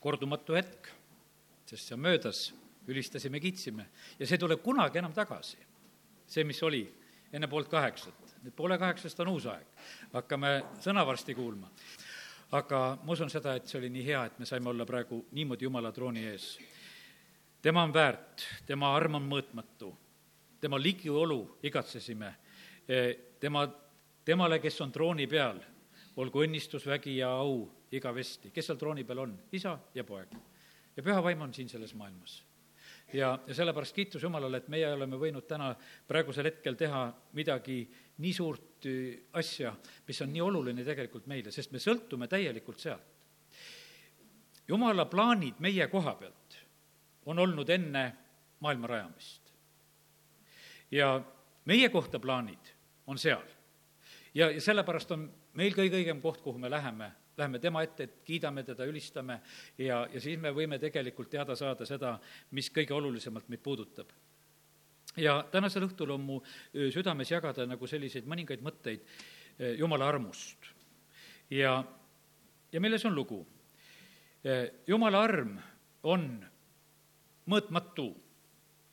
kordumatu hetk, sest see on möödas, ülistasime, kiitsime ja see ei tule kunagi enam tagasi. see, mis oli enne poolt kaheksat, nüüd poole kaheksast on uus aeg, hakkame sõna varsti kuulma. aga ma usun seda, et see oli nii hea, et me saime olla praegu niimoodi Jumala trooni ees. tema on väärt, tema arm on mõõtmatu, tema ligiolu igatsesime, tema, temale, kes on trooni peal, olgu õnnistus, vägi ja au igavesti, kes seal trooni peal on, isa ja poeg. ja püha vaim on siin selles maailmas ja, ja sellepärast kiitus Jumalale, et meie oleme võinud täna praegusel hetkel teha midagi nii suurt äh, asja, mis on nii oluline tegelikult meile, sest me sõltume täielikult sealt. Jumala plaanid meie koha pealt on olnud enne maailma rajamist. ja meie kohta plaanid on seal. ja, ja sellepärast on meil kõige õigem koht, kuhu me läheme, läheme tema ette, et kiidame teda, ülistame ja, ja siis me võime tegelikult teada saada seda, mis kõige olulisemalt meid puudutab. ja tänasel õhtul on mu südames jagada nagu selliseid mõningaid mõtteid Jumala armust. ja, ja milles on lugu? Jumala arm on mõõtmatu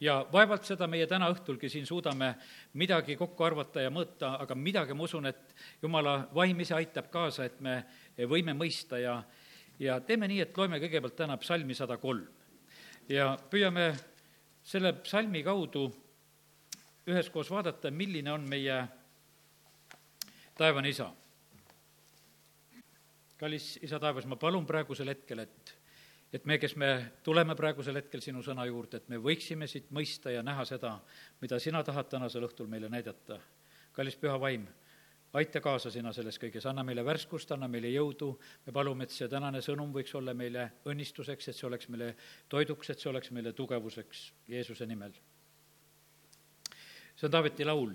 ja vaevalt seda meie täna õhtulgi siin suudame midagi kokku arvata ja mõõta, aga midagi ma usun, et jumala vaim ise aitab kaasa, et me võime mõista ja, ja teeme nii, et loeme kõigepealt täna psalmi sada kolm. ja püüame selle psalmi kaudu üheskoos vaadata, milline on meie taevane isa. kallis isa taevas, ma palun praegusel hetkel, et et me, kes me tuleme praegusel hetkel sinu sõna juurde, et me võiksime siit mõista ja näha seda, mida sina tahad tänasel õhtul meile näidata. kallis püha vaim, aita kaasa sina selles kõiges, anna meile värskust, anna meile jõudu, me palume, et see tänane sõnum võiks olla meile õnnistuseks, et see oleks meile toiduks, et see oleks meile tugevuseks Jeesuse nimel. see on Taaveti laul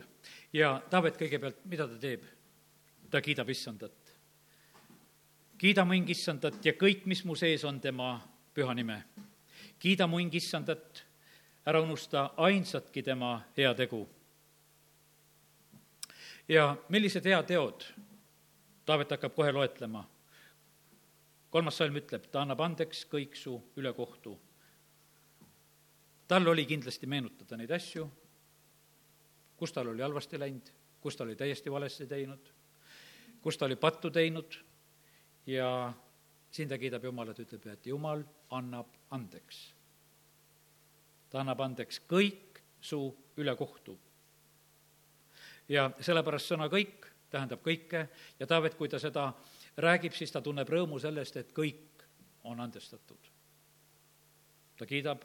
ja Taavet kõigepealt, mida ta teeb? ta kiidab issandat. kiida mu hing issandat ja kõik, mis mu sees on, tema püha nime. kiida mu hing issandat, ära unusta ainsatki tema heategu. Ja millised heateod? Taavet hakkab kohe loetlema. kolmas salm ütleb, ta annab andeks kõik su ülekohtu. tal oli kindlasti meenutada neid asju, kus tal oli halvasti läinud, kus ta oli täiesti valesti teinud, kus ta oli pattu teinud ja siin ta kiidab Jumalat, ütleb, et Jumal annab andeks. ta annab andeks kõik su ülekohtu. Ja sellepärast sõna kõik tähendab kõike ja Taavet, kui ta seda räägib, siis ta tunneb rõõmu sellest, et kõik on andestatud. ta kiidab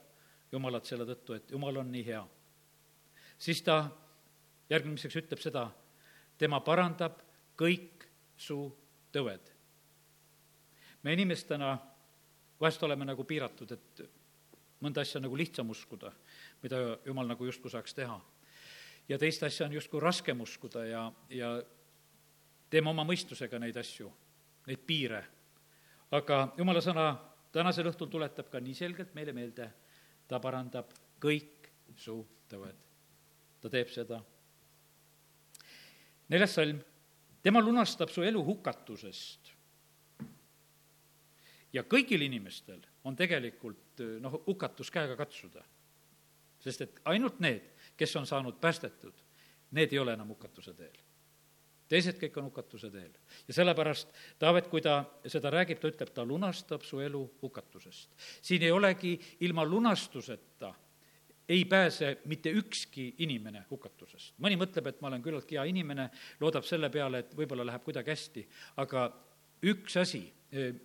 Jumalat selle tõttu, et Jumal on nii hea. siis ta järgmiseks ütleb seda, tema parandab kõik su tõved me inimestena vahest oleme nagu piiratud, et mõnda asja nagu lihtsam uskuda, mida jumal nagu justkui saaks teha. Ja teist asja on justkui raskem uskuda ja, ja teeme oma mõistusega neid asju, neid piire. aga jumala sõna tänasel õhtul tuletab ka nii selgelt meile meelde, ta parandab kõik su tõved. ta teeb seda. neljas salm, tema lunastab su elu hukatusest ja kõigil inimestel on tegelikult noh, hukatus käega katsuda. sest et ainult need, kes on saanud päästetud, need ei ole enam hukatuse teel. teised kõik on hukatuse teel. ja sellepärast Taavet, kui ta seda räägib, ta ütleb, ta lunastab su elu hukatusest. siin ei olegi ilma lunastuseta ei pääse mitte ükski inimene hukatusest. mõni mõtleb, et ma olen küllaltki hea inimene, loodab selle peale, et võib-olla läheb kuidagi hästi, aga üks asi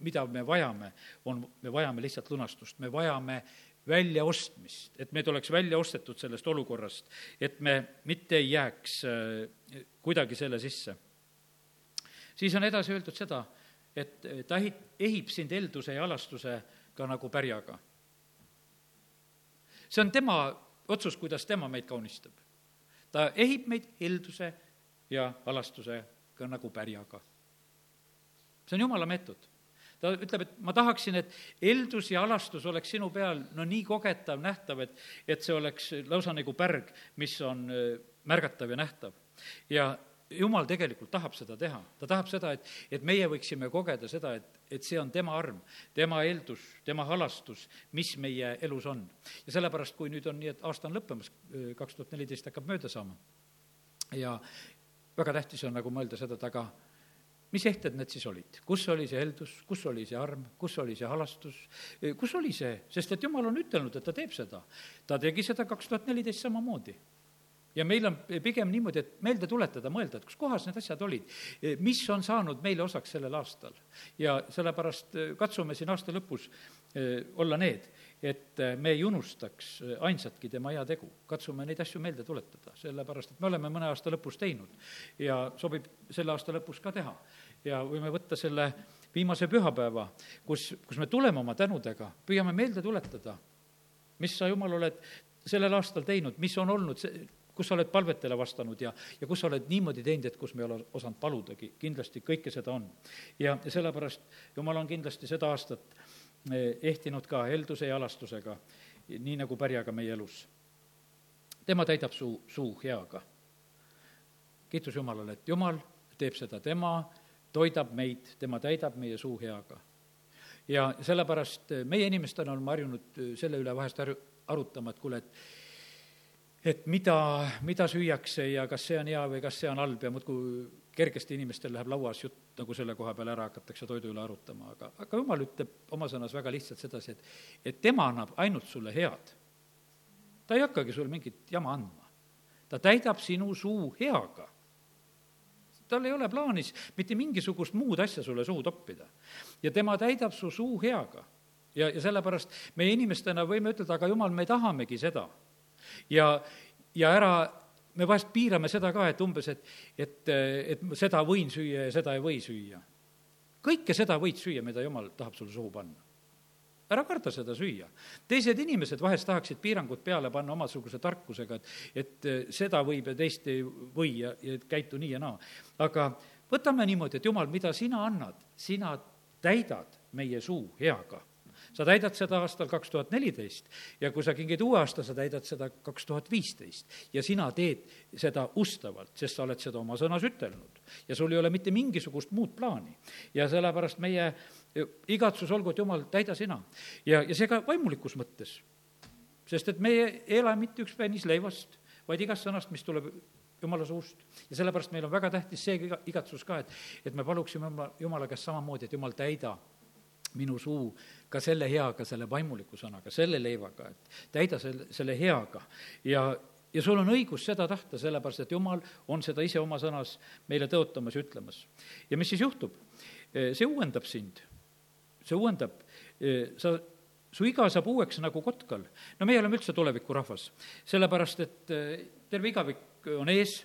mida me vajame, on, me vajame lihtsalt lunastust, me vajame väljaostmist, et meid oleks välja ostetud sellest olukorrast, et me mitte ei jääks kuidagi selle sisse. siis on edasi öeldud seda, et ta ehib, ehib sind helduse ja alastusega nagu pärjaga. see on tema otsus, kuidas tema meid kaunistab. ta ehib meid helduse ja alastusega nagu pärjaga. see on jumala meetod ta ütleb, et ma tahaksin, et heldus ja alastus oleks sinu peal no nii kogetav, nähtav, et, et see oleks lausa nagu pärg, mis on äh, märgatav ja nähtav. ja jumal tegelikult tahab seda teha, ta tahab seda, et, et meie võiksime kogeda seda, et, et see on tema arm, tema eeldus, tema halastus, mis meie elus on. ja sellepärast, kui nüüd on nii, et aasta on lõppemas, kaks tuhat neliteist hakkab mööda saama ja väga tähtis on nagu mõelda seda, et aga mis ehted need siis olid, kus oli see heldus, kus oli see arm, kus oli see halastus, kus oli see, sest et jumal on ütelnud, et ta teeb seda. ta tegi seda kaks tuhat neliteist samamoodi. Ja meil on pigem niimoodi, et meelde tuletada, mõelda, et kus kohas need asjad olid, mis on saanud meile osaks sellel aastal. ja sellepärast katsume siin aasta lõpus olla need, et eh, me ei unustaks ainsatki tema heategu. katsume neid asju meelde tuletada, sellepärast et me oleme mõne aasta lõpus teinud ja sobib selle aasta lõpus ka teha. ja võime võtta selle viimase pühapäeva, kus, kus me tuleme oma tänudega, püüame meelde tuletada, mis sa, Jumal, oled sellel aastal teinud, mis on olnud see, kus sa oled palvetele vastanud ja, ja kus sa oled niimoodi teinud, et kus me ei ole osanud paludagi, kindlasti kõike seda on. ja, sellepärast Jumal on kindlasti seda aastat eh, ehtinud ka helduse ja alastusega, nii nagu pärjaga meie elus. tema täidab su suu heaga. kiitus Jumalale, et Jumal teeb seda, tema toidab meid, tema täidab meie suu heaga. ja sellepärast eh, meie inimestena oleme harjunud eh, selle üle vahest harju-, arutama, et kuule, et et mida, mida süüakse ja kas see on hea või kas see on halb ja muudkui kergesti inimestel läheb lauas jutt nagu selle koha peale ära, hakatakse toidu üle arutama, aga, aga jumal ütleb oma sõnas väga lihtsalt sedasi, et, et tema annab ainult sulle head. ta ei hakkagi sulle mingit jama andma. ta täidab sinu suu heaga. tal ei ole plaanis mitte mingisugust muud asja sulle suhu toppida. ja tema täidab su suu heaga. ja, ja sellepärast meie inimestena võime ütelda, aga jumal, me tahamegi seda ja, ja ära, me vahest piirame seda ka, et umbes, et, et, et seda võin süüa ja seda ei või süüa. kõike seda võid süüa, mida jumal tahab sulle suhu panna ära karda seda süüa. teised inimesed vahest tahaksid piirangud peale panna omasuguse tarkusega, et, et seda võib ja teist ei või ja, ja käitu nii ja naa. aga võtame niimoodi, et jumal, mida sina annad, sina täidad meie suu heaga sa täidad seda aastal kaks tuhat neliteist ja kui sa kingid uue aasta, sa täidad seda kaks tuhat viisteist. ja sina teed seda ustavalt, sest sa oled seda oma sõnas ütelnud. ja sul ei ole mitte mingisugust muud plaani. ja sellepärast meie igatsus olgu, et jumal, täida sina. ja, ja see ka vaimulikus mõttes. sest et meie ei ela mitte üks pennis leivast, vaid igast sõnast, mis tuleb jumala suust. ja sellepärast meil on väga tähtis see igatsus ka, et, et me paluksime jumala, jumala käest samamoodi, et jumal, täida minu suu ka selle heaga, selle vaimuliku sõnaga, selle leivaga, et täida selle, selle heaga ja, ja sul on õigus seda tahta, sellepärast et Jumal on seda ise oma sõnas meile tõotamas ja ütlemas. ja mis siis juhtub? see uuendab sind, see uuendab, sa, su iga saab uueks nagu kotkal. no meie oleme üldse tulevikurahvas, sellepärast et terve igavik on ees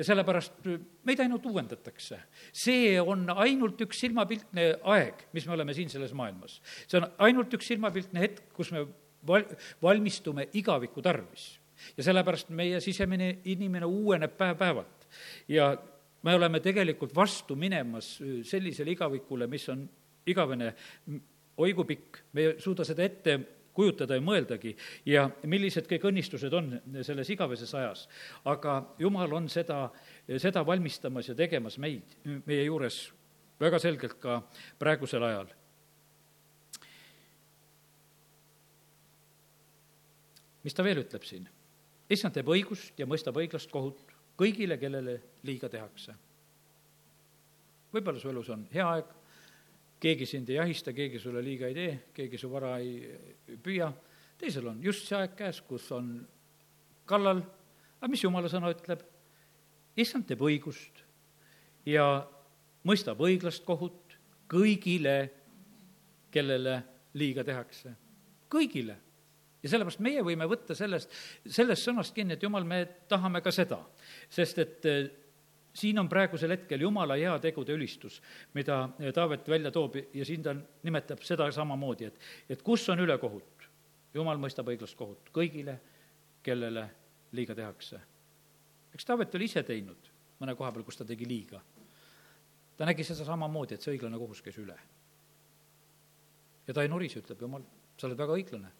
ja sellepärast meid ainult uuendatakse. see on ainult üks silmapiltne aeg, mis me oleme siin selles maailmas. see on ainult üks silmapiltne hetk, kus me val-, valmistume igaviku tarvis. ja sellepärast meie sisemine inimene uueneb päev-päevalt. ja me oleme tegelikult vastu minemas sellisele igavikule, mis on igavene, oi kui pikk, me ei suuda seda ette kujutada ja mõeldagi ja millised kõik õnnistused on selles igaveses ajas. aga Jumal on seda, seda valmistamas ja tegemas meid, meie juures väga selgelt ka praegusel ajal. mis ta veel ütleb siin? issand teeb õigust ja mõistab õiglast kohut kõigile, kellele liiga tehakse. võib-olla su elus on hea aeg, keegi sind ei jahista, keegi sulle liiga ei tee, keegi su vara ei püüa, teisel on just see aeg käes, kus on kallal, aga mis jumala sõna ütleb? issand teeb õigust ja mõistab õiglast kohut kõigile, kellele liiga tehakse. kõigile. ja sellepärast meie võime võtta sellest, sellest sõnast kinni, et jumal, me tahame ka seda, sest et siin on praegusel hetkel Jumala heategude ülistus, mida Taavet välja toob ja siin ta nimetab seda samamoodi, et, et kus on ülekohut. Jumal mõistab õiglast kohut kõigile, kellele liiga tehakse. eks Taavet oli ise teinud mõne koha peal, kus ta tegi liiga. ta nägi seda samamoodi, et see õiglane kohus käis üle. ja ta ei nurise, ütleb Jumal, sa oled väga õiglane.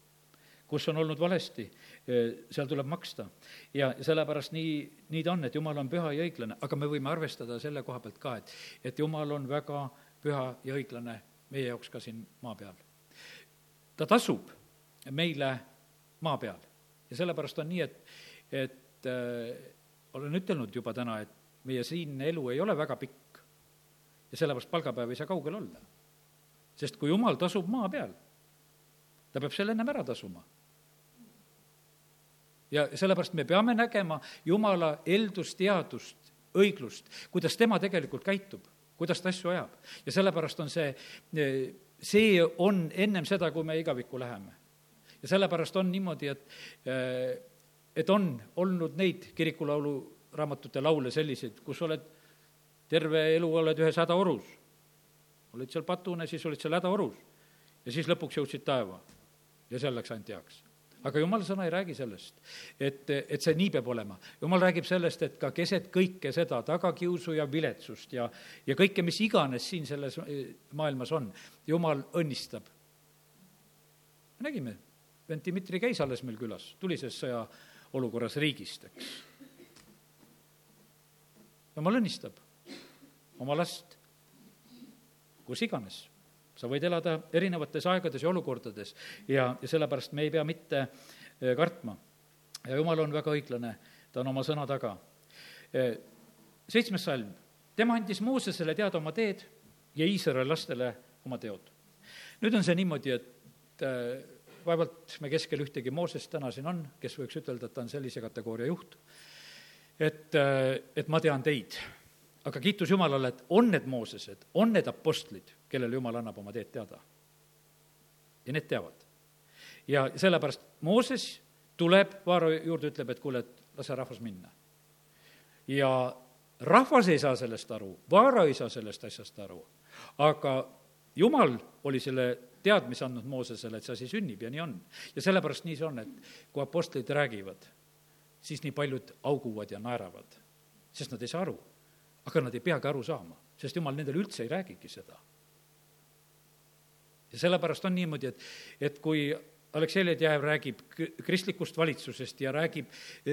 Kus on olnud valesti, seal tuleb maksta. ja sellepärast nii, nii ta on, et Jumal on püha ja õiglane, aga me võime arvestada selle koha pealt ka, et, et Jumal on väga püha ja õiglane meie jaoks ka siin maa peal. ta tasub meile maa peal ja sellepärast on nii, et, et äh, olen ütelnud juba täna, et meie siinne elu ei ole väga pikk ja sellepärast palgapäev ei saa kaugel olla. sest kui jumal tasub maa peal, ta peab selle ennem ära tasuma ja sellepärast me peame nägema Jumala eldusteadust, õiglust, kuidas tema tegelikult käitub, kuidas ta asju ajab. ja sellepärast on see, see on ennem seda, kui me igavikku läheme. ja sellepärast on niimoodi, et, et on olnud neid kirikulaulu raamatute laule selliseid, kus oled terve elu oled ühes hädaorus. olid seal patune, siis olid seal hädaorus. ja siis lõpuks jõudsid taeva. ja seal läks ainult heaks aga jumala sõna ei räägi sellest, et, et see nii peab olema. jumal räägib sellest, et ka keset kõike seda, tagakiusu ja viletsust ja, ja kõike, mis iganes siin selles eh, maailmas on, jumal õnnistab. me nägime, vend Dmitri käis alles meil külas, tulises sõjaolukorras riigist, eks. jumal õnnistab oma last kus iganes sa võid elada erinevates aegades ja olukordades ja, ja sellepärast me ei pea mitte eh, kartma. ja jumal on väga õiglane, ta on oma sõna taga. Eh, seitsmes salm, tema andis Moosesele teada oma teed ja Iisraeli lastele oma teod. nüüd on see niimoodi, et eh, vaevalt me keskel ühtegi Moosest täna siin on, kes võiks ütelda, et ta on sellise kategooria juht. et, et ma tean teid aga kiitus Jumalale, et on need Moosesed, on need apostlid, kellele Jumal annab oma teed teada. ja need teavad. ja sellepärast Mooses tuleb Vaaro juurde, ütleb, et kuule, et lase rahvas minna. ja rahvas ei saa sellest aru, Vaaro ei saa sellest asjast aru, aga Jumal oli selle teadmise andnud Moosesele, et see asi sünnib ja nii on. ja sellepärast nii see on, et kui apostlid räägivad, siis nii paljud auguvad ja naeravad, sest nad ei saa aru aga nad ei peagi aru saama, sest jumal nendele üldse ei räägigi seda. ja sellepärast on niimoodi, et, et kui Aleksei Ledjajev räägib kristlikust valitsusest ja räägib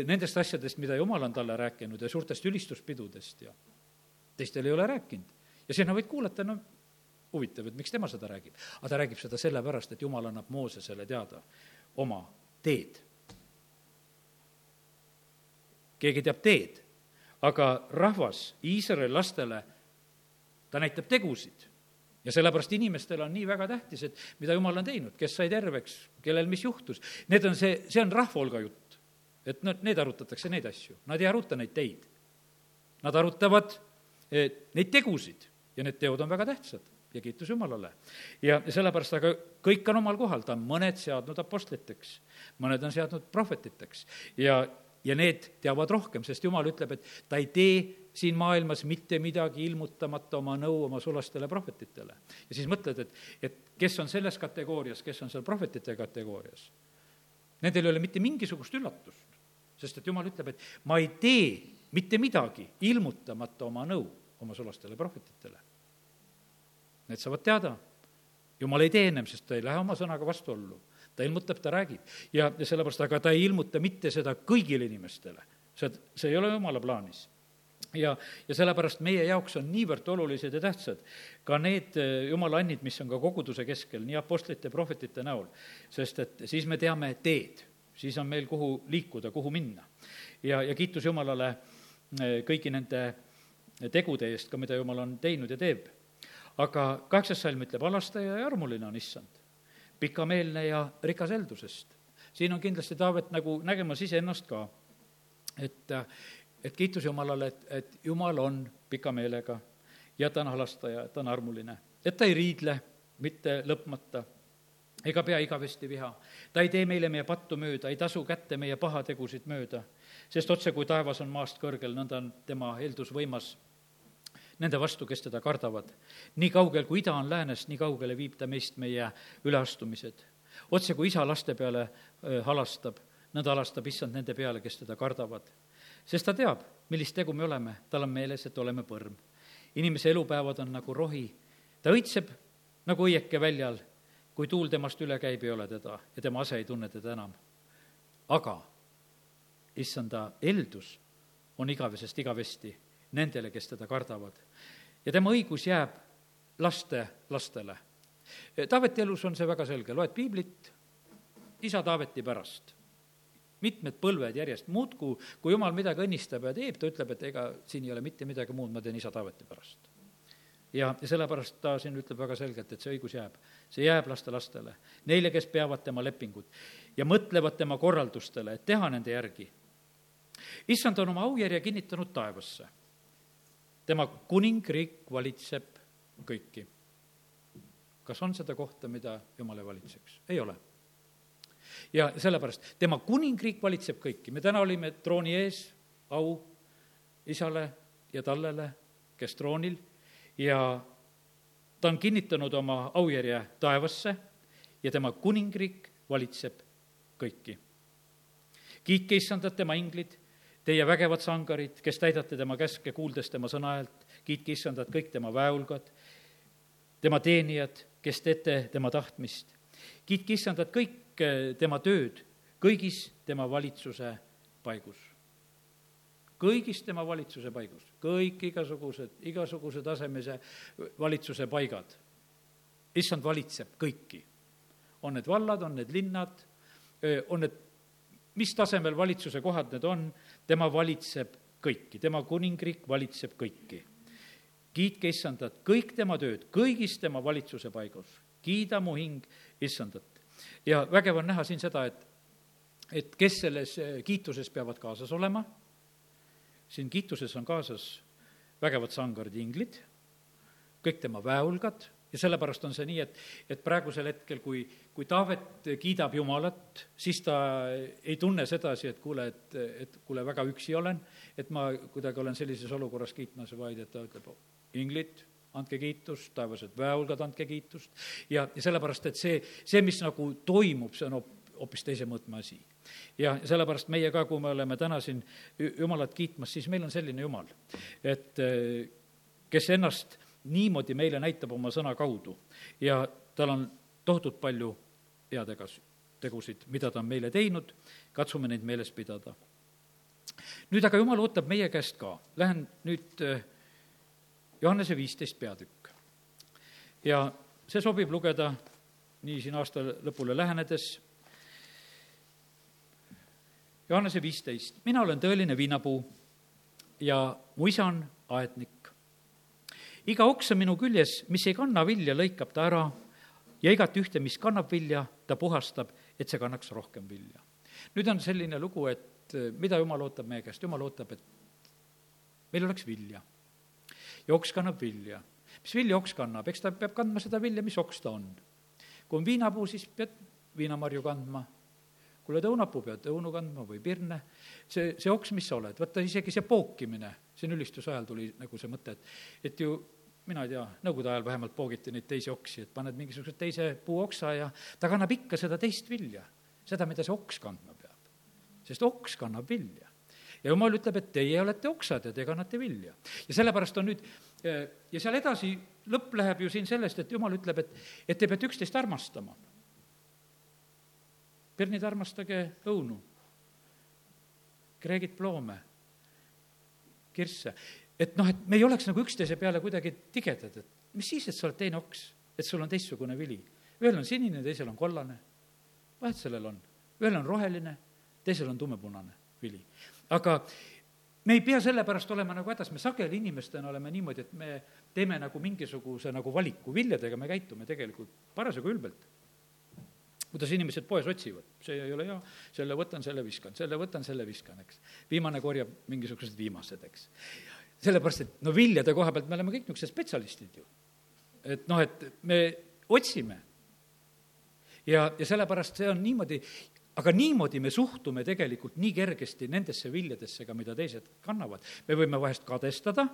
nendest asjadest, mida jumal on talle rääkinud ja suurtest ülistuspidudest ja teistel ei ole rääkinud. ja sina võid kuulata, no huvitav, et miks tema seda räägib. aga ta räägib seda sellepärast, et jumal annab Moosesele teada oma teed. keegi teab teed aga rahvas, Iisraeli lastele, ta näitab tegusid. ja sellepärast inimestele on nii väga tähtis, et mida jumal on teinud, kes sai terveks, kellel mis juhtus. Need on see, see on rahva hulga jutt. et noh, need arutatakse neid asju, nad ei aruta neid teid. Nad arutavad eh, neid tegusid ja need teod on väga tähtsad ja kiitus Jumalale. ja sellepärast, aga kõik on omal kohal, ta on mõned seadnud apostliteks, mõned on seadnud prohvetiteks ja ja need teavad rohkem, sest Jumal ütleb, et ta ei tee siin maailmas mitte midagi ilmutamata oma nõu oma sulastele prohvetitele. ja siis mõtled, et, et kes on selles kategoorias, kes on seal prohvetite kategoorias. Nendel ei ole mitte mingisugust üllatust, sest et Jumal ütleb, et ma ei tee mitte midagi ilmutamata oma nõu oma sulastele prohvetitele. Need saavad teada, Jumal ei tee ennem, sest ta ei lähe oma sõnaga vastuollu ta ilmutab, ta räägib. ja, ja sellepärast, aga ta ei ilmuta mitte seda kõigile inimestele. see, see ei ole jumala plaanis ja, ja sellepärast meie jaoks on niivõrd olulised ja tähtsad ka need eh, jumala annid, mis on ka koguduse keskel, nii apostlite, prohvetite näol, sest et siis me teame teed, siis on meil, kuhu liikuda, kuhu minna. ja, ja kiitus Jumalale eh, kõigi nende tegude eest ka, mida Jumal on teinud ja teeb. aga kaheksas salm ütleb, alastaja ja armuline on issand pikameelne ja rikas heldusest. siin on kindlasti Taavet nagu nägemas iseennast ka, et, et kiitus Jumalale, et, et Jumal on pika meelega ja ta on halastaja, ta on armuline, et ta ei riidle mitte lõpmata ega pea igavesti viha. ta ei tee meile meie pattu mööda, ei tasu kätte meie pahategusid mööda, sest otse kui taevas on maast kõrgel, nõnda on tema heldus võimas nende vastu, kes teda kardavad. nii kaugel, kui ida on läänest, nii kaugele viib ta meist meie üleastumised. otse kui isa laste peale halastab, nõnda halastab issand nende peale, kes teda kardavad. sest ta teab, millist tegu me oleme, tal on meeles, et oleme põrm. inimese elupäevad on nagu rohi, ta õitseb nagu õieke väljal, kui tuul temast üle käib, ei ole teda ja tema ase ei tunne teda enam. aga issanda eeldus on igavesest igavesti nendele, kes teda kardavad. Ja tema õigus jääb laste lastele. Taaveti elus on see väga selge, loed piiblit isa Taaveti pärast mitmed põlved järjest, muudkui, kui jumal midagi õnnistab ja teeb, ta ütleb, et ega siin ei ole mitte midagi muud, ma teen isa Taaveti pärast. ja, ja sellepärast ta siin ütleb väga selgelt, et see õigus jääb. see jääb lastelastele, neile, kes peavad tema lepingut ja mõtlevad tema korraldustele, et teha nende järgi. issand on oma aujärje kinnitanud taevasse. Tema kuningriik valitseb kõiki. kas on seda kohta, mida jumal ei valitseks? ei ole ja sellepärast tema kuningriik valitseb kõiki, me täna olime trooni ees, au isale ja tallele, kes troonil, ja ta on kinnitanud oma aujärje taevasse ja tema kuningriik valitseb kõiki. kiitke issandat tema inglid, teie vägevad sangarid, kes täidate tema käske, kuuldes tema sõna häält, kiitke issandat kõik tema väeulgad, tema teenijad, kes teete tema tahtmist. kiitke issandat kõik kõik tema tööd kõigis tema valitsuse paigus. kõigis tema valitsuse paigus, kõik igasugused, igasuguse tasemise valitsuse paigad. issand valitseb kõiki. on need vallad, on need linnad, on need, mis tasemel valitsuse kohad need on, tema valitseb kõiki, tema kuningriik valitseb kõiki. kiitke issandat, kõik tema tööd, kõigis tema valitsuse paigus. kiida mu hing issandat ja vägev on näha siin seda, et, et kes selles eh, kiituses peavad kaasas olema, siin kiituses on kaasas vägevad sangarid inglid, kõik tema väehulgad ja sellepärast on see nii, et, et praegusel hetkel, kui, kui Taavet kiidab Jumalat, siis ta ei tunne sedasi, et kuule, et, et kuule, väga üksi olen, et ma kuidagi olen sellises olukorras kiitmas, vaid et ta ütleb, inglid, andke kiitust, taevased väehulgad, andke kiitust. ja, ja sellepärast, et see, see, mis nagu toimub, see on hoopis teise mõõtme asi. ja sellepärast meie ka, kui me oleme täna siin Jumalat kiitmas, siis meil on selline Jumal, et eh, kes ennast niimoodi meile näitab oma sõna kaudu ja tal on tohutult palju heategas, tegusid, mida ta on meile teinud, katsume neid meeles pidada. nüüd aga Jumal ootab meie käest ka, lähen nüüd äh, Johannese viisteist peatükk. ja see sobib lugeda nii siin aasta lõpule lähenedes. Johannese viisteist, mina olen tõeline viinapuu ja mu isa on aednik. iga oks on minu küljes, mis ei kanna vilja, lõikab ta ära ja igat ühte, mis kannab vilja, ta puhastab, et see kannaks rohkem vilja. nüüd on selline lugu, et mida Jumal ootab meie käest, Jumal ootab, et meil oleks vilja. Ja oks kannab vilja. mis vilja oks kannab, eks ta peab kandma seda vilja, mis oks ta on. kui on viinapuu, siis pead viinamarju kandma, kui oled õunapuu, pead õunu kandma või pirne, see, see oks, mis sa oled, vaata isegi see pookimine, siin ülistuse ajal tuli nagu see mõte, et, et ju mina ei tea, nõukogude ajal vähemalt poogiti neid teisi oksi, et paned mingisuguse teise puuoksa ja ta kannab ikka seda teist vilja, seda, mida see oks kandma peab. sest oks kannab vilja ja jumal ütleb, et teie olete oksad ja te kannate vilja. ja sellepärast on nüüd, eh, ja seal edasi, lõpp läheb ju siin sellest, et jumal ütleb, et, et te peate üksteist armastama. Pernid, armastage õunu, kreegid ploome, kirsse. Et noh, et me ei oleks nagu üksteise peale kuidagi tigedad, et mis siis, et sa oled teine oks, et sul on teistsugune vili. ühel on sinine, teisel on kollane. vahet sellel on, ühel on roheline, teisel on tumepunane vili aga me ei pea sellepärast olema nagu hädas, me sageli inimestena oleme niimoodi, et me teeme nagu mingisuguse nagu valiku, viljadega me käitume tegelikult parasjagu ülbelt. kuidas inimesed poes otsivad, see ei ole hea, selle võtan, selle viskan, selle võtan, selle viskan, eks. viimane korjab mingisugused viimased, eks. Sellepärast, et no viljade koha pealt me oleme kõik niisugused spetsialistid ju. et noh, et me otsime ja, ja sellepärast see on niimoodi aga niimoodi me suhtume tegelikult nii kergesti nendesse viljadesse ka, mida teised kannavad. me võime vahest kadestada,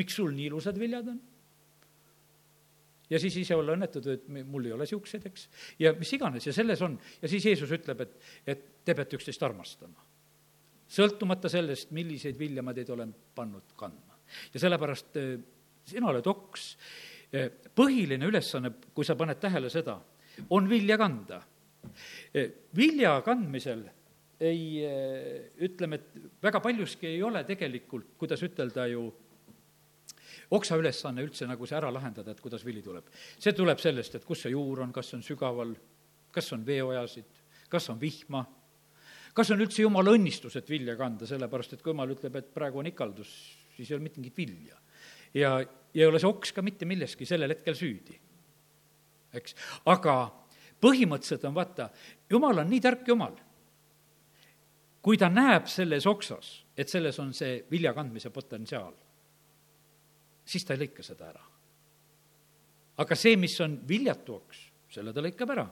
miks sul nii ilusad viljad on. ja siis ise olla õnnetud, et mul ei ole niisuguseid, eks, ja mis iganes ja selles on, ja siis Jeesus ütleb, et, et te peate üksteist armastama. Sõltumata sellest, milliseid vilja ma teid olen pannud kandma. ja sellepärast eh, sina oled oks, eh, põhiline ülesanne, kui sa paned tähele seda, on vilja kanda. vilja kandmisel ei, ütleme, et väga paljuski ei ole tegelikult, kuidas ütelda ju, oksa ülesanne üldse nagu see ära lahendada, et kuidas vili tuleb. see tuleb sellest, et kus see juur on, kas see on sügaval, kas on veeojasid, kas on vihma, kas on üldse jumala õnnistus, et vilja kanda, sellepärast et kui jumal ütleb, et praegu on ikaldus, siis ei ole mitte mingit vilja. ja, ja ei ole see oks ka mitte milleski sellel hetkel süüdi. eks, aga põhimõtteliselt on vaata, jumal on nii tark jumal kui ta näeb selles oksas, et selles on see vilja kandmise potentsiaal, siis ta ei lõika seda ära. aga see, mis on viljatu oks, selle ta lõikab ära.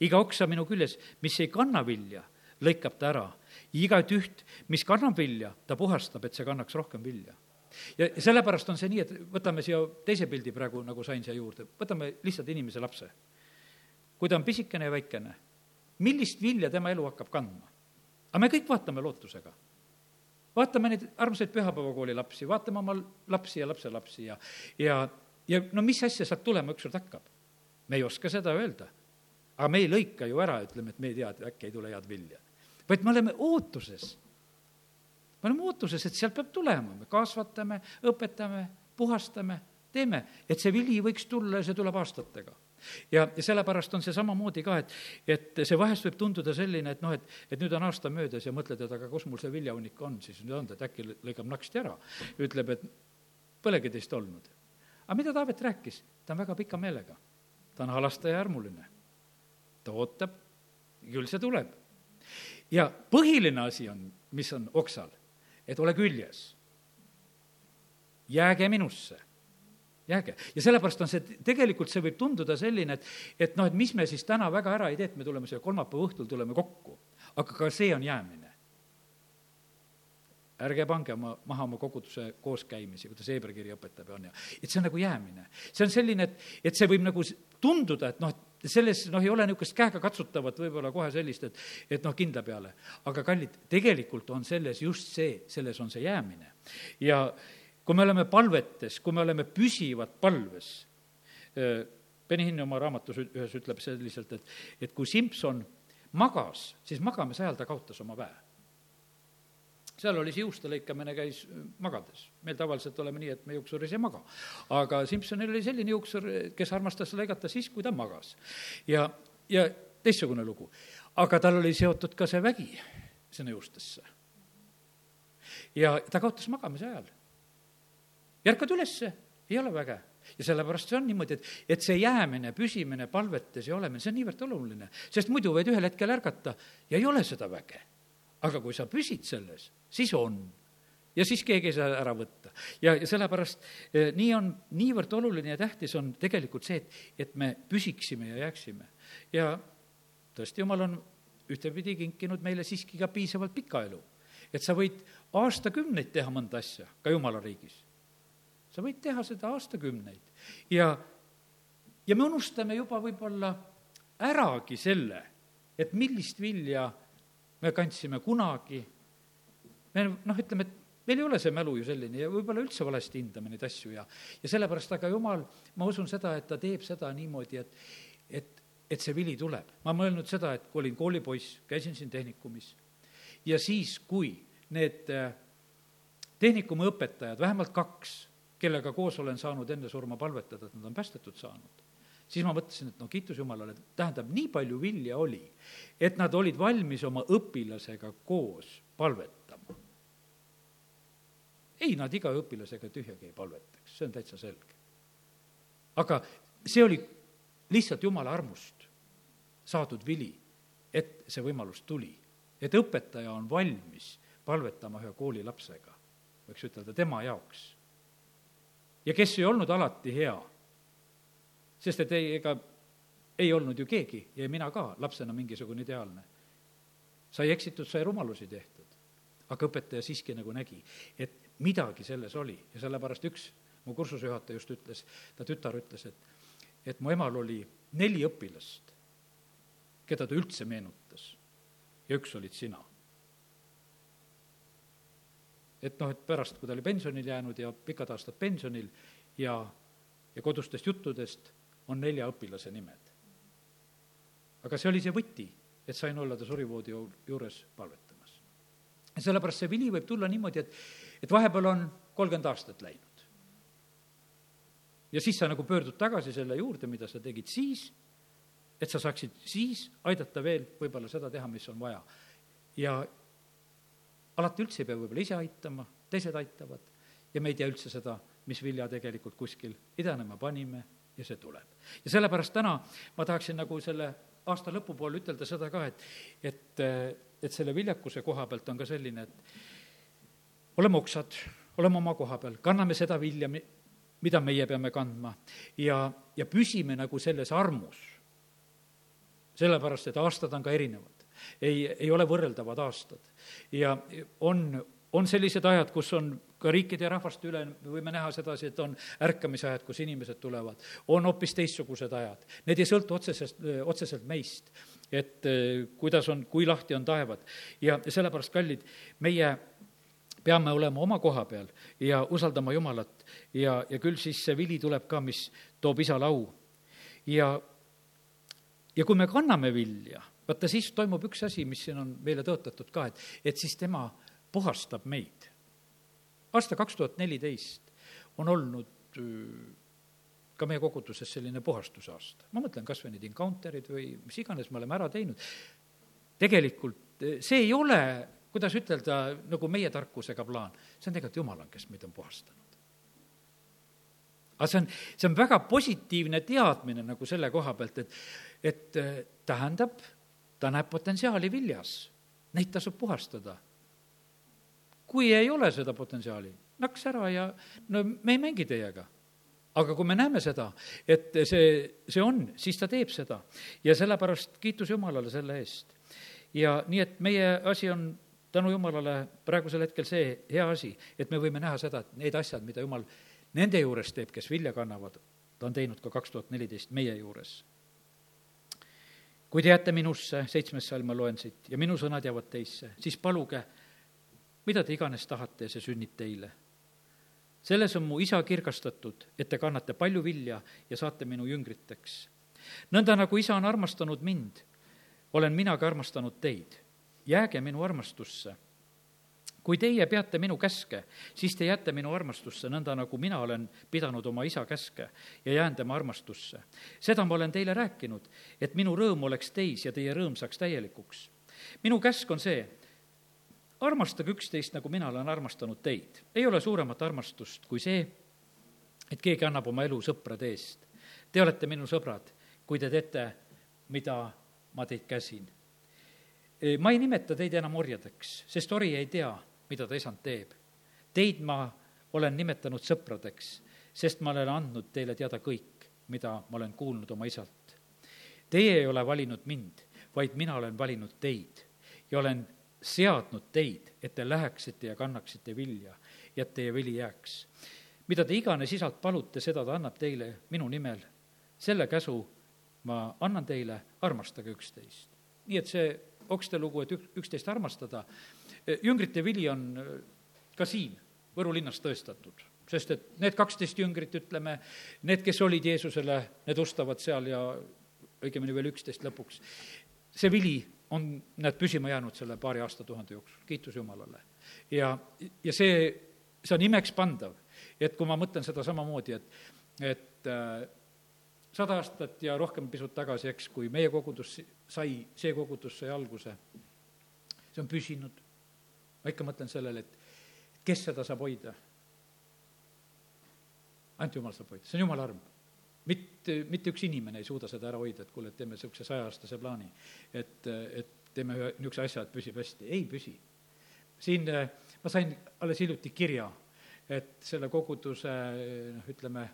iga oksa minu küljes, mis ei kanna vilja, lõikab ta ära. igat üht, mis kannab vilja, ta puhastab, et see kannaks rohkem vilja ja sellepärast on see nii, et võtame siia teise pildi praegu, nagu sain siia juurde, võtame lihtsalt inimese lapse. kui ta on pisikene ja väikene, millist vilja tema elu hakkab kandma? aga me kõik vaatame lootusega. vaatame neid armsaid pühapäevakooli lapsi, vaatame oma lapsi ja lapselapsi ja, ja, ja no mis asja sealt tulema ükskord hakkab? me ei oska seda öelda. aga me ei lõika ju ära, ütleme, et me ei tea, et äkki ei tule head vilja. Vaid me oleme ootuses. me oleme ootuses, et sealt peab tulema, me kasvatame, õpetame, puhastame, teeme, et see vili võiks tulla ja see tuleb aastatega ja, ja sellepärast on see samamoodi ka, et, et see vahest võib tunduda selline, et noh, et, et nüüd on aasta möödas ja mõtled, et aga kus mul see viljahunnik on siis nüüd olnud, et äkki lõikab naksti ära. ütleb, et polegi teist olnud. aga mida Taavet rääkis? ta on väga pika meelega. ta on halastaja ja armuline. ta ootab, küll see tuleb. Ja põhiline asi on, mis on oksal, et ole küljes. jääge minusse jääge. ja sellepärast on see, tegelikult see võib tunduda selline, et, et noh, et mis me siis täna väga ära ei tee, et me tuleme siia kolmapäeva õhtul, tuleme kokku. aga ka see on jäämine. ärge pange oma, maha oma koguduse kooskäimisi, kuidas Hebra kiri õpetab ja on ja, et see on nagu jäämine. see on selline, et, et see võib nagu tunduda, et noh, et selles noh, ei ole niisugust käegakatsutavat võib-olla kohe sellist, et, et noh, kindla peale. aga kallid, tegelikult on selles just see, selles on see jäämine. ja, kui me oleme palvetes, kui me oleme püsivad palves, Beni Hinn oma raamatus ühes ütleb selliselt, et, et kui Simson magas, siis magamise ajal ta kaotas oma väe. Seal oli see juuste lõikamine käis magades. meil tavaliselt oleme nii, et me juuksuris ei maga. aga Simsonil oli selline juuksur, kes armastas lõigata siis, kui ta magas. ja, ja teistsugune lugu. aga tal oli seotud ka see vägi sinna juustesse. ja ta kaotas magamise ajal ja ärkad ülesse, ei ole väge. ja sellepärast see on niimoodi, et, et see jäämine, püsimine palvetes ja olemine, see on niivõrd oluline, sest muidu võid ühel hetkel ärgata ja ei ole seda väge. Aga kui sa püsid selles, siis on ja siis keegi ei saa ära võtta. ja, ja sellepärast eh, nii on, niivõrd oluline ja tähtis on tegelikult see, et, et me püsiksime ja jääksime. ja tõesti, jumal on ühtepidi kinkinud meile siiski ka piisavalt pika elu. et sa võid aastakümneid teha mõnda asja ka jumala riigis sa võid teha seda aastakümneid ja, ja me unustame juba võib-olla äragi selle, et millist vilja me kandsime kunagi. me noh, ütleme, et meil ei ole see mälu ju selline ja võib-olla üldse valesti hindame neid asju ja, ja sellepärast, aga jumal, ma usun seda, et ta teeb seda niimoodi, et, et, et see vili tuleb. ma olen mõelnud seda, et kui olin koolipoiss, käisin siin tehnikumis ja siis, kui need äh, tehnikumi õpetajad, vähemalt kaks, kellega koos olen saanud enne surma palvetada, et nad on päästetud saanud, siis ma mõtlesin, et no kiitus Jumalale, tähendab, nii palju vilja oli, et nad olid valmis oma õpilasega koos palvetama. ei, nad iga õpilasega tühjagi ei palvetaks, see on täitsa selge. aga see oli lihtsalt Jumala armust saadud vili, et see võimalus tuli. et õpetaja on valmis palvetama ühe koolilapsega, võiks ütelda, tema jaoks ja kes ei olnud alati hea. Sest et ei, ega ei olnud ju keegi ja mina ka lapsena mingisugune ideaalne. sai eksitud, sai rumalusi tehtud. aga õpetaja siiski nagu nägi, et midagi selles oli ja sellepärast üks mu kursusejuhataja just ütles, ta tütar ütles, et, et mu emal oli neli õpilast, keda ta üldse meenutas ja üks olid sina et noh, et pärast, kui ta oli pensionile jäänud ja pikad aastad pensionil ja, ja kodustest juttudest on nelja õpilase nimed. aga see oli see võti, et sain olla ta surivoodi juures palvetamas. ja sellepärast see vili võib tulla niimoodi, et, et vahepeal on kolmkümmend aastat läinud. ja siis sa nagu pöördud tagasi selle juurde, mida sa tegid siis, et sa saaksid siis aidata veel võib-olla seda teha, mis on vaja. ja alati üldse ei pea võib-olla ise aitama, teised aitavad ja me ei tea üldse seda, mis vilja tegelikult kuskil idanema panime ja see tuleb. ja sellepärast täna ma tahaksin nagu selle aasta lõpupoole ütelda seda ka, et, et, et selle viljakuse koha pealt on ka selline, et oleme oksad, oleme oma koha peal, kanname seda vilja, mida meie peame kandma ja, ja püsime nagu selles armus. sellepärast, et aastad on ka erinevad. ei, ei ole võrreldavad aastad ja on, on sellised ajad, kus on ka riikide ja rahvaste üle me võime näha sedasi, et on ärkamisajad, kus inimesed tulevad, on hoopis teistsugused ajad. Need ei sõltu otsesest, otseselt meist, et eh, kuidas on, kui lahti on taevad. ja sellepärast, kallid, meie peame olema oma koha peal ja usaldama Jumalat ja, ja küll siis see vili tuleb ka, mis toob isale au. ja, ja kui me kanname vilja, vaata siis toimub üks asi, mis siin on meile tõotatud ka, et, et siis tema puhastab meid aasta kaks tuhat neliteist on olnud ka meie koguduses selline puhastuse aasta. ma mõtlen kas või need encounter'id või mis iganes me oleme ära teinud. tegelikult see ei ole, kuidas ütelda, nagu meie tarkusega plaan, see on tegelikult Jumal, kes meid on puhastanud. aga see on, see on väga positiivne teadmine nagu selle koha pealt, et, et tähendab, ta näeb potentsiaali viljas, neid tasub puhastada kui ei ole seda potentsiaali, naks ära ja no me ei mängi teiega. aga kui me näeme seda, et see, see on, siis ta teeb seda ja sellepärast kiitus Jumalale selle eest. ja nii, et meie asi on tänu Jumalale praegusel hetkel see hea asi, et me võime näha seda, et need asjad, mida Jumal nende juures teeb, kes vilja kannavad, ta on teinud ka kaks tuhat neliteist meie juures. kui te jääte minusse, seitsmes salm ma loen siit, ja minu sõnad jäävad teisse, siis paluge mida te iganes tahate, see sünnib teile. selles on mu isa kirgastatud, et te kannate palju vilja ja saate minu jüngriteks. nõnda, nagu isa on armastanud mind, olen mina ka armastanud teid. jääge minu armastusse kui teie peate minu käske, siis te jääte minu armastusse, nõnda nagu mina olen pidanud oma isa käske ja jään tema armastusse. seda ma olen teile rääkinud, et minu rõõm oleks teis ja teie rõõm saaks täielikuks. minu käsk on see, armastage üksteist, nagu mina olen armastanud teid. ei ole suuremat armastust kui see, et keegi annab oma elu sõprade eest. Te olete minu sõbrad, kui te teete, mida ma teid käsin. ma ei nimeta teid enam orjadeks, sest ori ei tea, mida ta isand teeb. Teid ma olen nimetanud sõpradeks, sest ma olen andnud teile teada kõik, mida ma olen kuulnud oma isalt. Teie ei ole valinud mind, vaid mina olen valinud teid ja olen seadnud teid, et te läheksite ja kannaksite vilja ja et teie vili jääks. mida te iganes isalt palute, seda ta annab teile minu nimel. selle käsu ma annan teile, armastage üksteist. nii et see okste lugu, et ük-, üksteist armastada, jüngrite vili on äh, ka siin Võru linnas tõestatud sest et need kaksteist jüngrit, ütleme, need, kes olid Jeesusele, need ustavad seal ja õigemini veel üksteist lõpuks, see vili on nad püsima jäänud selle paari aastatuhande jooksul, kiitus Jumalale. ja, ja see, see on imekspandav, et kui ma mõtlen seda samamoodi, et, et äh, sada aastat ja rohkem pisut tagasi, eks, kui meie kogudus sai, see kogudus sai alguse, see on püsinud. ma ikka mõtlen sellele, et kes seda saab hoida? ainult Jumal saab hoida, see on Jumala arm mitte, mitte üks inimene ei suuda seda ära hoida, et kuule, et teeme niisuguse saja-aastase plaani. et, et teeme ühe niisuguse asja, et püsib hästi, ei püsi. siin ma sain alles hiljuti kirja, et selle koguduse noh, ütleme,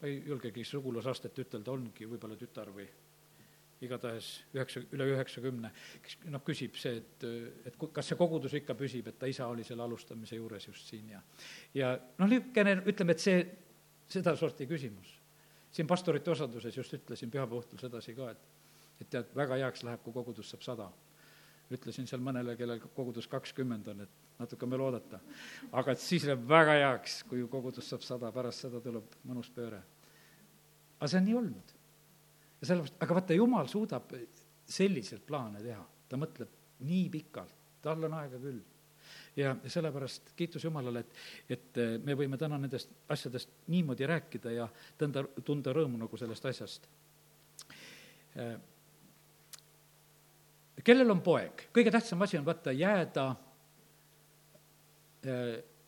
ma ei julgegi sugulasastet ütelda, ongi võib-olla tütar või igatahes üheksa, üle üheksakümne, kes noh, küsib see, et, et kas see kogudus ikka püsib, et ta isa oli selle alustamise juures just siin ja ja noh, niisugune, ütleme, et see, sedasorti küsimus siin pastorite osaduses just ütlesin pühapäeva õhtul sedasi ka, et et tead, väga heaks läheb, kui kogudus saab sada. ütlesin seal mõnele, kellel kogudus kakskümmend on, et natuke veel oodata. aga et siis läheb väga heaks, kui kogudus saab sada, pärast seda tuleb mõnus pööre. aga see on nii olnud. ja sellepärast, aga vaata, jumal suudab selliselt plaane teha, ta mõtleb nii pikalt, tal on aega küll. Ja sellepärast kiitus Jumalale, et, et me võime täna nendest asjadest niimoodi rääkida ja tõnda, tunda rõõmu nagu sellest asjast. kellel on poeg, kõige tähtsam asi on vaata jääda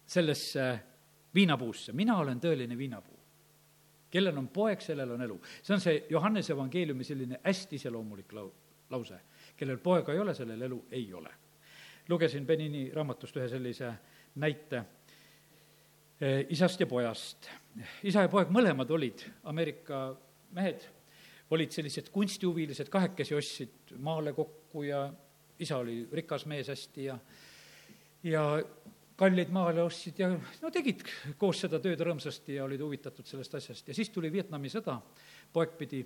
sellesse viinapuusse, mina olen tõeline viinapuu kellel on poeg, sellel on elu. see on see Johannese evangeeliumi selline hästi iseloomulik lau-, lause. kellel poega ei ole, sellel elu ei ole. Lugesin Benini raamatust ühe sellise näite eh, isast ja pojast. isa ja poeg mõlemad olid Ameerika mehed, olid sellised kunstihuvilised, kahekesi ostsid maale kokku ja isa oli rikas mees hästi ja ja kallid maale ostsid ja no tegid koos seda tööd rõõmsasti ja olid huvitatud sellest asjast ja siis tuli Vietnami sõda, poeg pidi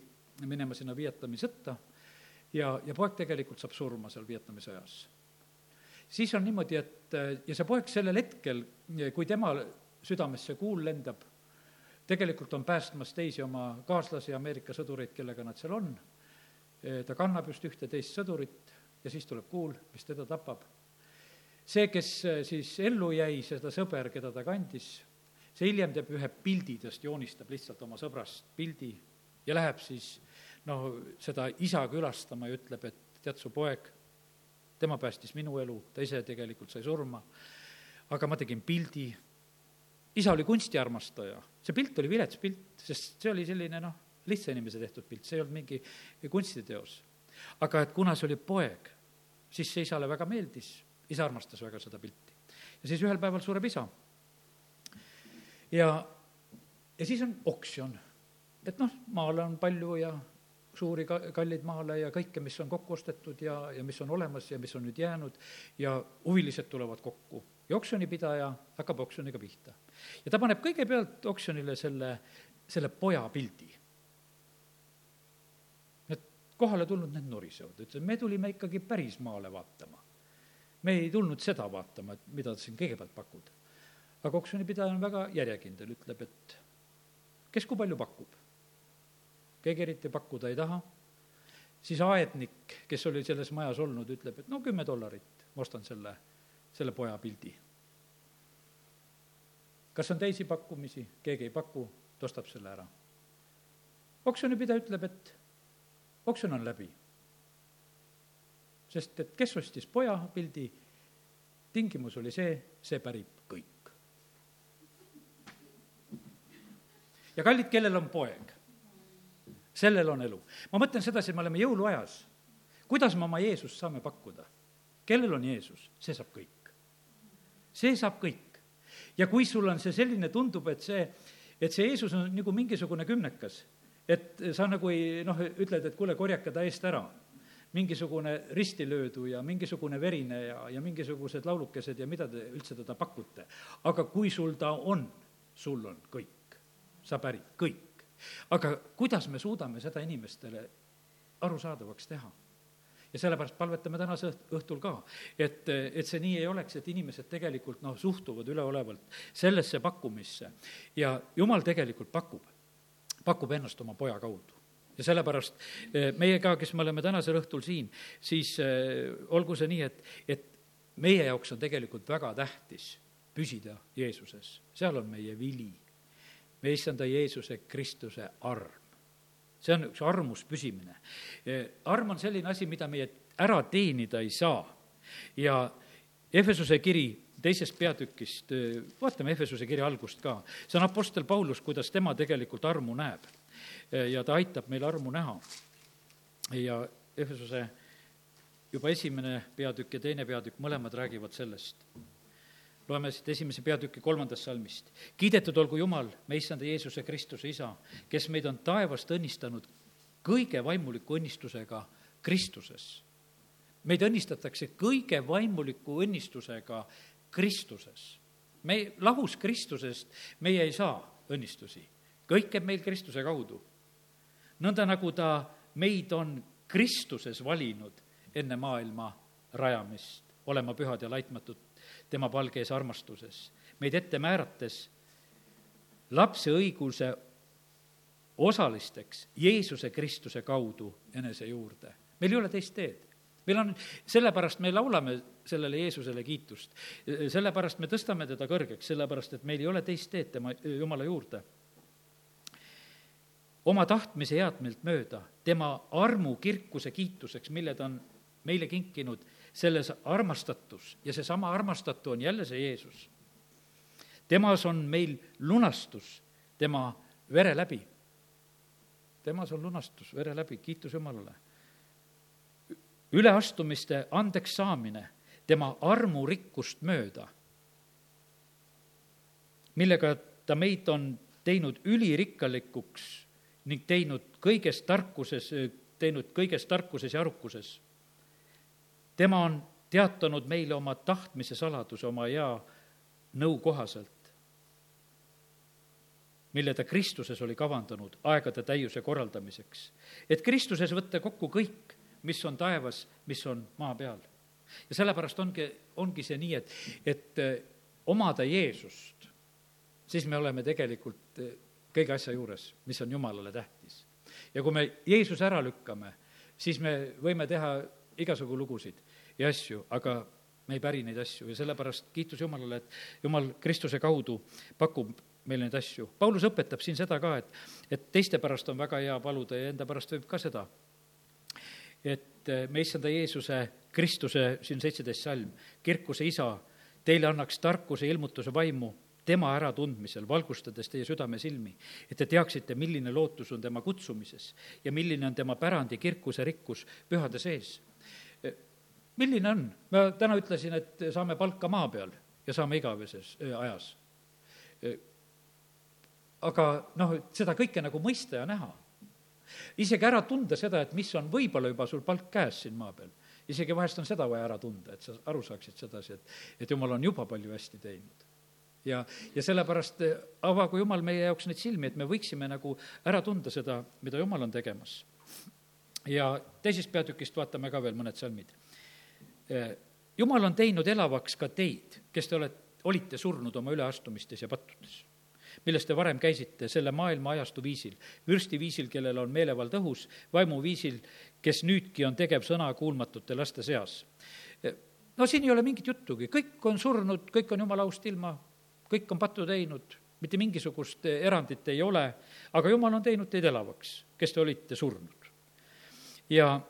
minema sinna Vietnami sõtta ja, ja poeg tegelikult saab surma seal Vietnami sõjas. Siis on niimoodi, et ja see poeg sellel hetkel, kui tema südamesse kuul lendab, tegelikult on päästmas teisi oma kaaslasi, Ameerika sõdureid, kellega nad seal on, ta kannab just ühte teist sõdurit ja siis tuleb kuul, mis teda tapab. See, kes siis ellu jäi, seda sõber, keda ta kandis, see hiljem teeb ühe pildi, tast joonistab lihtsalt oma sõbrast pildi ja läheb siis noh, seda isa külastama ja ütleb, et tead, su poeg, tema päästis minu elu, ta ise tegelikult sai surma, aga ma tegin pildi, isa oli kunstiarmastaja, see pilt oli vilets pilt, sest see oli selline noh, lihtsa inimese tehtud pilt, see ei olnud mingi kunstiteos. aga et kuna see oli poeg, siis see isale väga meeldis isa armastas väga seda pilti. ja siis ühel päeval sureb isa. ja, ja siis on oksjon, et noh, maale on palju ja suuri ka-, kallid maale ja kõike, mis on kokku ostetud ja, ja mis on olemas ja mis on nüüd jäänud ja huvilised tulevad kokku. ja oksjonipidaja hakkab oksjoniga pihta. ja ta paneb kõigepealt oksjonile selle, selle poja pildi. Need kohale tulnud, need norisevad, ütlevad, me tulime ikkagi päris maale vaatama me ei tulnud seda vaatama, et mida sa siin kõigepealt pakud. aga oksjonipidaja on väga järjekindel, ütleb, et kes kui palju pakub. Keegi eriti pakkuda ei taha, siis aednik, kes oli selles majas olnud, ütleb, et no kümme dollarit, ma ostan selle, selle poja pildi. kas on teisi pakkumisi, keegi ei paku, ta ostab selle ära. oksjonipidaja ütleb, et oksjon on läbi sest et kes ostis poja pildi, tingimus oli see, see pärib kõik. ja kallid, kellel on poeg, sellel on elu. ma mõtlen sedasi, et me oleme jõuluajas. kuidas me oma Jeesust saame pakkuda? kellel on Jeesus, see saab kõik. see saab kõik. ja kui sul on see selline, tundub, et see, et see Jeesus on nagu mingisugune kümnekas, et sa nagu ei noh, ütled, et kuule, korjake ta eest ära mingisugune ristilöödu ja mingisugune verine ja, ja mingisugused laulukesed ja mida te üldse teda pakute. aga kui sul ta on, sul on kõik, sa pärid kõik. Aga kuidas me suudame seda inimestele arusaadavaks teha? ja sellepärast palvetame tänase õhtul ka, et, et see nii ei oleks, et inimesed tegelikult noh, suhtuvad üleolevalt sellesse pakkumisse. Ja jumal tegelikult pakub, pakub ennast oma poja kaudu. Ja sellepärast eh, meie ka, kes me oleme tänasel õhtul siin, siis eh, olgu see nii, et, et meie jaoks on tegelikult väga tähtis püsida Jeesuses, seal on meie vili, meie issanda Jeesuse Kristuse arm. see on üks armus püsimine. Eh, arm on selline asi, mida meie ära teenida ei saa ja Efesuse kiri teisest peatükist, vaatame Efesuse kirja algust ka, see on Apostel Paulus, kuidas tema tegelikult armu näeb ja ta aitab meil armu näha. ja Efesuse juba esimene peatükk ja teine peatükk, mõlemad räägivad sellest. Loeme siit esimese peatüki kolmandast salmist. kiidetud olgu Jumal, me issanda Jeesuse Kristuse isa, kes meid on taevast õnnistanud kõige vaimuliku õnnistusega Kristuses. meid õnnistatakse kõige vaimuliku õnnistusega Kristuses. me lahus Kristusest, meie ei saa õnnistusi. kõik käib meil Kristuse kaudu nõnda nagu ta meid on Kristuses valinud enne maailma rajamist, olema pühad ja laitmatud tema palge ees armastuses, meid ette määrates lapse õiguse osalisteks Jeesuse Kristuse kaudu enese juurde. meil ei ole teist teed. meil on, sellepärast me laulame sellele Jeesusele kiitust. sellepärast me tõstame teda kõrgeks, sellepärast et meil ei ole teist teed tema, Jumala juurde. oma tahtmise headmeelt mööda, tema armu kirkuse kiituseks, mille ta on meile kinkinud, selles armastatus ja seesama armastatu on jälle see Jeesus. temas on meil lunastus tema vere läbi. temas on lunastus vere läbi, kiitus Jumalale. üleastumiste andeks saamine tema armurikkust mööda, millega ta meid on teinud ülirikkalikuks ning teinud kõiges tarkuses, teinud kõiges tarkuses ja arukuses. Tema on teatanud meile oma tahtmise saladuse oma hea nõu kohaselt, mille ta Kristuses oli kavandanud aegade täiuse korraldamiseks. et Kristuses võtta kokku kõik, mis on taevas, mis on maa peal ja sellepärast ongi, ongi see nii, et, et eh, omada Jeesust, siis me oleme tegelikult eh, kõige asja juures, mis on Jumalale tähtis. ja kui me Jeesuse ära lükkame, siis me võime teha igasugu lugusid ja asju, aga me ei päri neid asju ja sellepärast kiitus Jumalale, et Jumal Kristuse kaudu pakub meile neid asju. Paulus õpetab siin seda ka, et, et teiste pärast on väga hea paluda ja enda pärast võib ka seda et eh, me issanda Jeesuse Kristuse, siin seitseteist salm, kirkuse isa, teile annaks tarkuse ilmutuse vaimu tema äratundmisel, valgustades teie südame silmi, et te teaksite, milline lootus on tema kutsumises ja milline on tema pärandi kirkuse rikkus pühade sees. Milline on? ma täna ütlesin, et saame palka maa peal ja saame igaveses ajas. aga noh, seda kõike nagu mõista ja näha isegi ära tunda seda, et mis on võib-olla juba sul palk käes siin maa peal. isegi vahest on seda vaja ära tunda, et sa aru saaksid sedasi, et, et jumal on juba palju hästi teinud. ja, ja sellepärast avagu Jumal meie jaoks neid silmi, et me võiksime nagu ära tunda seda, mida Jumal on tegemas. ja teisest peatükist vaatame ka veel mõned salmid. Eh, jumal on teinud elavaks ka teid, kes te olete, olite surnud oma üleastumistes ja pattudes milles te varem käisite, selle maailma ajastu viisil, vürsti viisil, kellel on meelevald õhus, vaimu viisil, kes nüüdki on tegev sõna kuulmatute laste seas. no siin ei ole mingit juttugi, kõik on surnud, kõik on jumala aust ilma, kõik on pattu teinud, mitte mingisugust erandit ei ole, aga jumal on teinud teid elavaks, kes te olite surnud. ja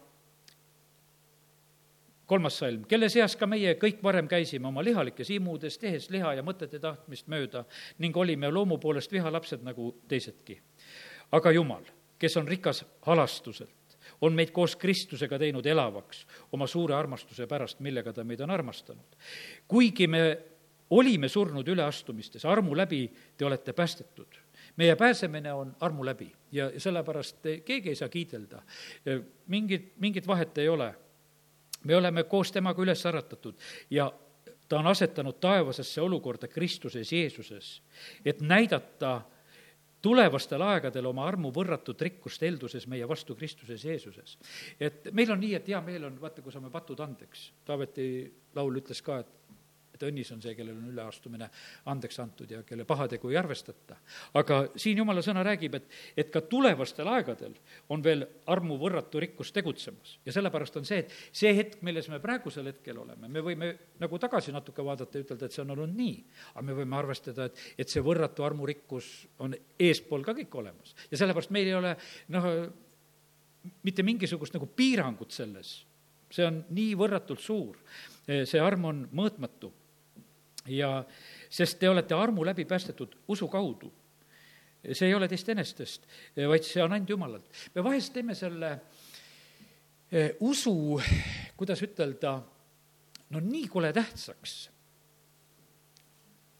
kolmas salm, kelle seas ka meie kõik varem käisime oma lihalikes imudes, tehes liha ja mõtete tahtmist mööda ning olime loomu poolest vihalapsed nagu teisedki. aga Jumal, kes on rikas halastuselt, on meid koos Kristusega teinud elavaks oma suure armastuse pärast, millega ta meid on armastanud. kuigi me olime surnud üleastumistes, armu läbi te olete päästetud meie pääsemine on armu läbi ja sellepärast keegi ei saa kiidelda. mingit, mingit vahet ei ole me oleme koos temaga üles äratatud ja ta on asetanud taevasesse olukorda Kristuses Jeesuses, et näidata tulevastel aegadel oma armu võrratut rikkust helduses meie vastu Kristuses Jeesuses. et meil on nii, et hea meel on, vaata, kui saame patud andeks. Taaveti laul ütles ka, et et õnnis on see, kellel on üleastumine andeks antud ja kelle pahategu ei arvestata. aga siin jumala sõna räägib, et, et ka tulevastel aegadel on veel armu võrratu rikkus tegutsemas. Ja sellepärast on see, et see hetk, milles me praegusel hetkel oleme, me võime nagu tagasi natuke vaadata ja ütelda, et see on olnud nii, aga me võime arvestada, et, et see võrratu armurikkus on eespool ka kõik olemas. Ja sellepärast meil ei ole noh, mitte mingisugust nagu piirangut selles, see on nii võrratult suur, see arm on mõõtmatu ja sest te olete armu läbi päästetud usu kaudu. see ei ole teist enestest, vaid see on ainult Jumalalt. me vahest teeme selle eh, usu, kuidas ütelda, no nii kole tähtsaks,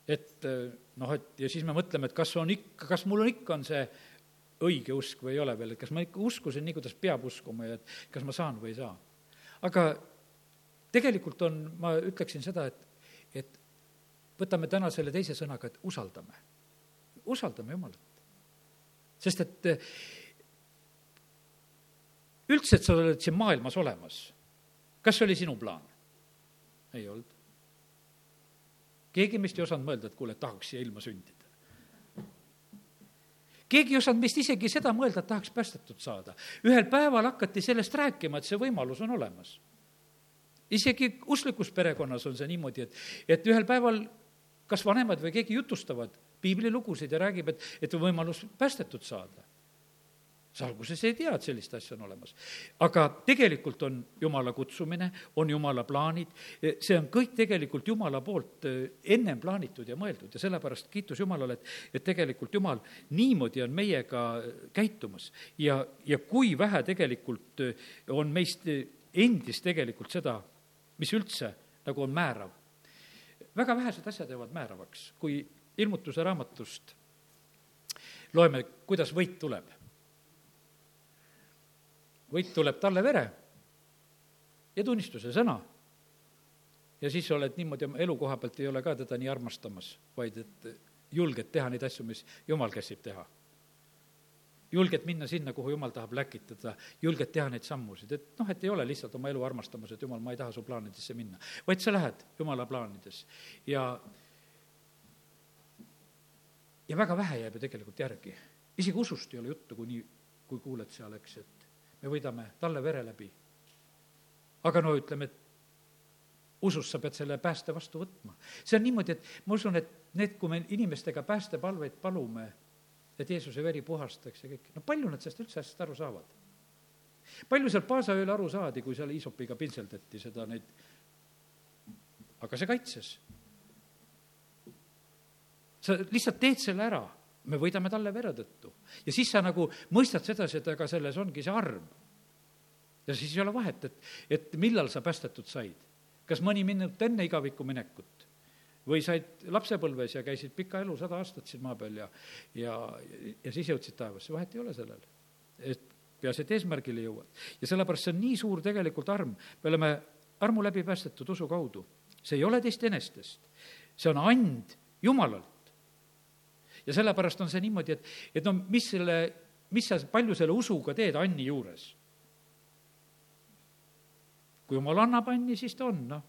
et eh, noh, et ja siis me mõtleme, et kas on ikka, kas mul on ikka, on see õige usk või ei ole veel, et kas ma ikka uskusin nii, kuidas peab uskuma ja et kas ma saan või ei saa. aga tegelikult on, ma ütleksin seda, et, et võtame täna selle teise sõnaga, et usaldame. usaldame Jumalat. sest et eh, üldse, et sa oled siin maailmas olemas, kas see oli sinu plaan? ei olnud. keegi meist ei osanud mõelda, et kuule, tahaks siia ilma sündida. keegi ei osanud meist isegi seda mõelda, et tahaks päästetud saada. ühel päeval hakati sellest rääkima, et see võimalus on olemas. isegi usklikus perekonnas on see niimoodi, et, et ühel päeval kas vanemad või keegi jutustavad piiblilugusid ja räägib, et, et on võimalus päästetud saada sa alguses ei tea, et sellist asja on olemas. aga tegelikult on Jumala kutsumine, on Jumala plaanid, see on kõik tegelikult Jumala poolt eh, ennem plaanitud ja mõeldud ja sellepärast kiitus Jumalale, et, et tegelikult Jumal niimoodi on meiega käitumas. ja, ja kui vähe tegelikult eh, on meist endis tegelikult seda, mis üldse nagu on määrav. Väga vähesed asjad jäävad määravaks, kui ilmutuse raamatust loeme, kuidas võit tuleb võit tuleb talle vere ja tunnistuse sõna. ja siis oled niimoodi oma elukoha pealt ei ole ka teda nii armastamas, vaid et julged teha neid asju, mis jumal käsib teha. Julged minna sinna, kuhu jumal tahab läkitada, julged teha neid sammusid, et noh, et ei ole lihtsalt oma elu armastamas, et jumal, ma ei taha su plaanidesse minna, vaid sa lähed jumala plaanides ja ja väga vähe jääb ju tegelikult järgi. isegi usust ei ole juttu, kui nii, kui kuuled seal, eks, et me võidame talle vere läbi. aga no ütleme, et usus sa pead selle pääste vastu võtma. see on niimoodi, et ma usun, et need, kui me inimestega päästepalveid palume, et Jeesuse veri puhastaks ja kõik, no palju nad sellest üldse asjast aru saavad? palju seal Paasööl aru saadi, kui seal iisopiga pintseldati seda neid, aga see kaitses. sa lihtsalt teed selle ära me võidame talle vere tõttu. ja siis sa nagu mõistad sedasi, et aga selles ongi see arm. ja siis ei ole vahet, et, et millal sa päästetud said. kas mõni minut enne igavikku minekut või said lapsepõlves ja käisid pika elu, sada aastat siin maa peal ja, ja, ja siis jõudsid taevasse, vahet ei ole sellel. et peaasi, et eesmärgile jõuad. ja sellepärast see on nii suur tegelikult arm, me oleme armu läbi päästetud usu kaudu. see ei ole teist enestest, see on and Jumalalt ja sellepärast on see niimoodi, et, et no mis selle, mis sa palju selle usuga teed Anni juures? kui jumal annab Anni, siis ta on, noh,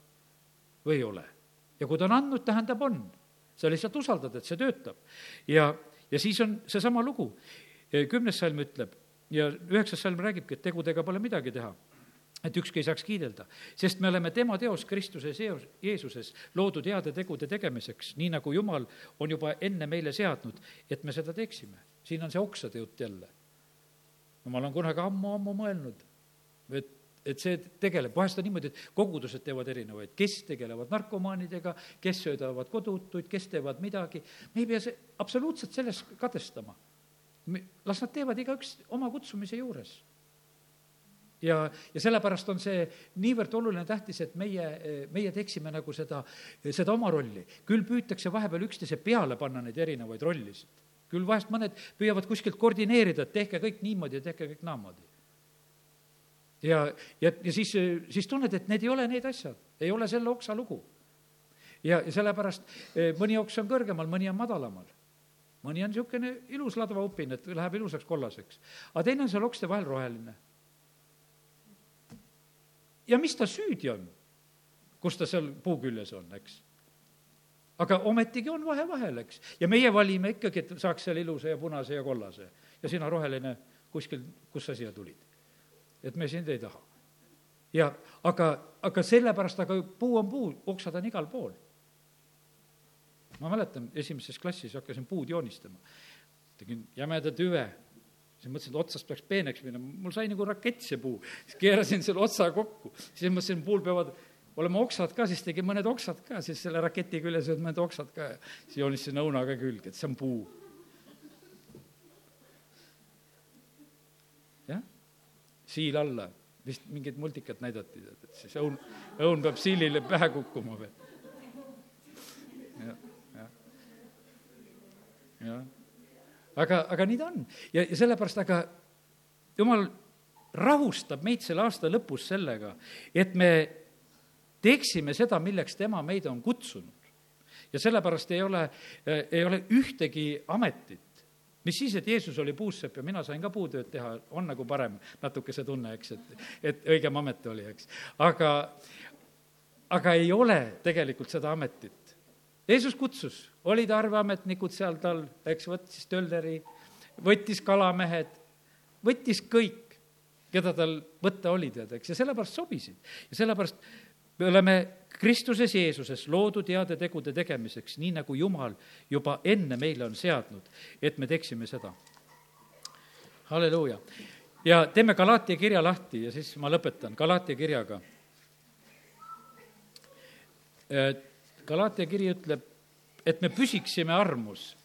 või ei ole. Ja kui ta on andnud, tähendab, on. sa lihtsalt usaldad, et see töötab. ja, ja siis on seesama lugu. kümnes salm ütleb ja üheksas salm räägibki, et tegudega pole midagi teha et ükski ei saaks kiidelda, sest me oleme tema teos Kristuses Jeesuses loodud heade tegude tegemiseks, nii nagu Jumal on juba enne meile seadnud, et me seda teeksime. siin on see oksade jutt jälle. Jumal on kunagi ammu-ammu mõelnud, et, et see tegeleb, vahest on niimoodi, et kogudused teevad erinevaid, kes tegelevad narkomaanidega, kes söödavad kodutuid, kes teevad midagi, me ei pea see, absoluutselt selles kadestama. las nad teevad igaüks oma kutsumise juures ja, ja sellepärast on see niivõrd oluline, tähtis, et meie, meie teeksime nagu seda, seda oma rolli. küll püütakse vahepeal üksteise peale panna neid erinevaid rollisid. küll vahest mõned püüavad kuskilt koordineerida, et tehke kõik niimoodi ja tehke kõik naamoodi. Ja, ja, ja siis, siis tunned, et need ei ole need asjad, ei ole selle oksa lugu. ja, ja sellepärast eh, mõni oks on kõrgemal, mõni on madalamal mõni on niisugune ilus ladvaupin, et läheb ilusaks kollaseks. aga teine on seal okste vahel roheline ja mis ta süüdi on, kus ta seal puu küljes on, eks aga ometigi on vahe vahel, eks. ja meie valime ikkagi, et saaks seal ilusa ja punase ja kollase. ja sina roheline kuskil, kus sa siia tulid? Et me sind ei taha. ja aga, aga sellepärast, aga puu on puu, oksad on igal pool. ma mäletan, esimeses klassis hakkasin puud joonistama. tegin jämeda tüve siis mõtlesin, et otsast peaks peeneks minema, mul sai nagu rakett see puu. siis keerasin selle otsa kokku, siis mõtlesin, puul peavad olema oksad ka, siis tegin mõned oksad ka, siis selle raketi küljes olid mõned oksad ka ja siis joonistasin õuna ka külge, et see on puu. Siil alla, vist mingit multikat näidati, et siis õun, õun peab siilile pähe kukkuma veel. jah, jah, jah aga, aga nii ta on. ja, ja sellepärast, aga jumal rahustab meid selle aasta lõpus sellega, et me teeksime seda, milleks tema meid on kutsunud. ja sellepärast ei ole, ei ole ühtegi ametit, mis siis, et Jeesus oli puussepp ja mina sain ka puutööd teha, on nagu parem natuke see tunne, eks, et, et õigem amet oli, eks. aga, aga ei ole tegelikult seda ametit Jeesus kutsus, olid arveametnikud seal tal, eks, võttis Tölderi, võttis kalamehed, võttis kõik, keda tal võtta oli, tead, eks, ja sellepärast sobisid. ja sellepärast me oleme Kristuses Jeesuses loodud heade tegude tegemiseks, nii nagu Jumal juba enne meile on seadnud, et me teeksime seda. halleluuja. ja teeme Galaatia kirja lahti ja siis ma lõpetan Galaatia kirjaga. Galaatia kiri ütleb, et me püsiksime armus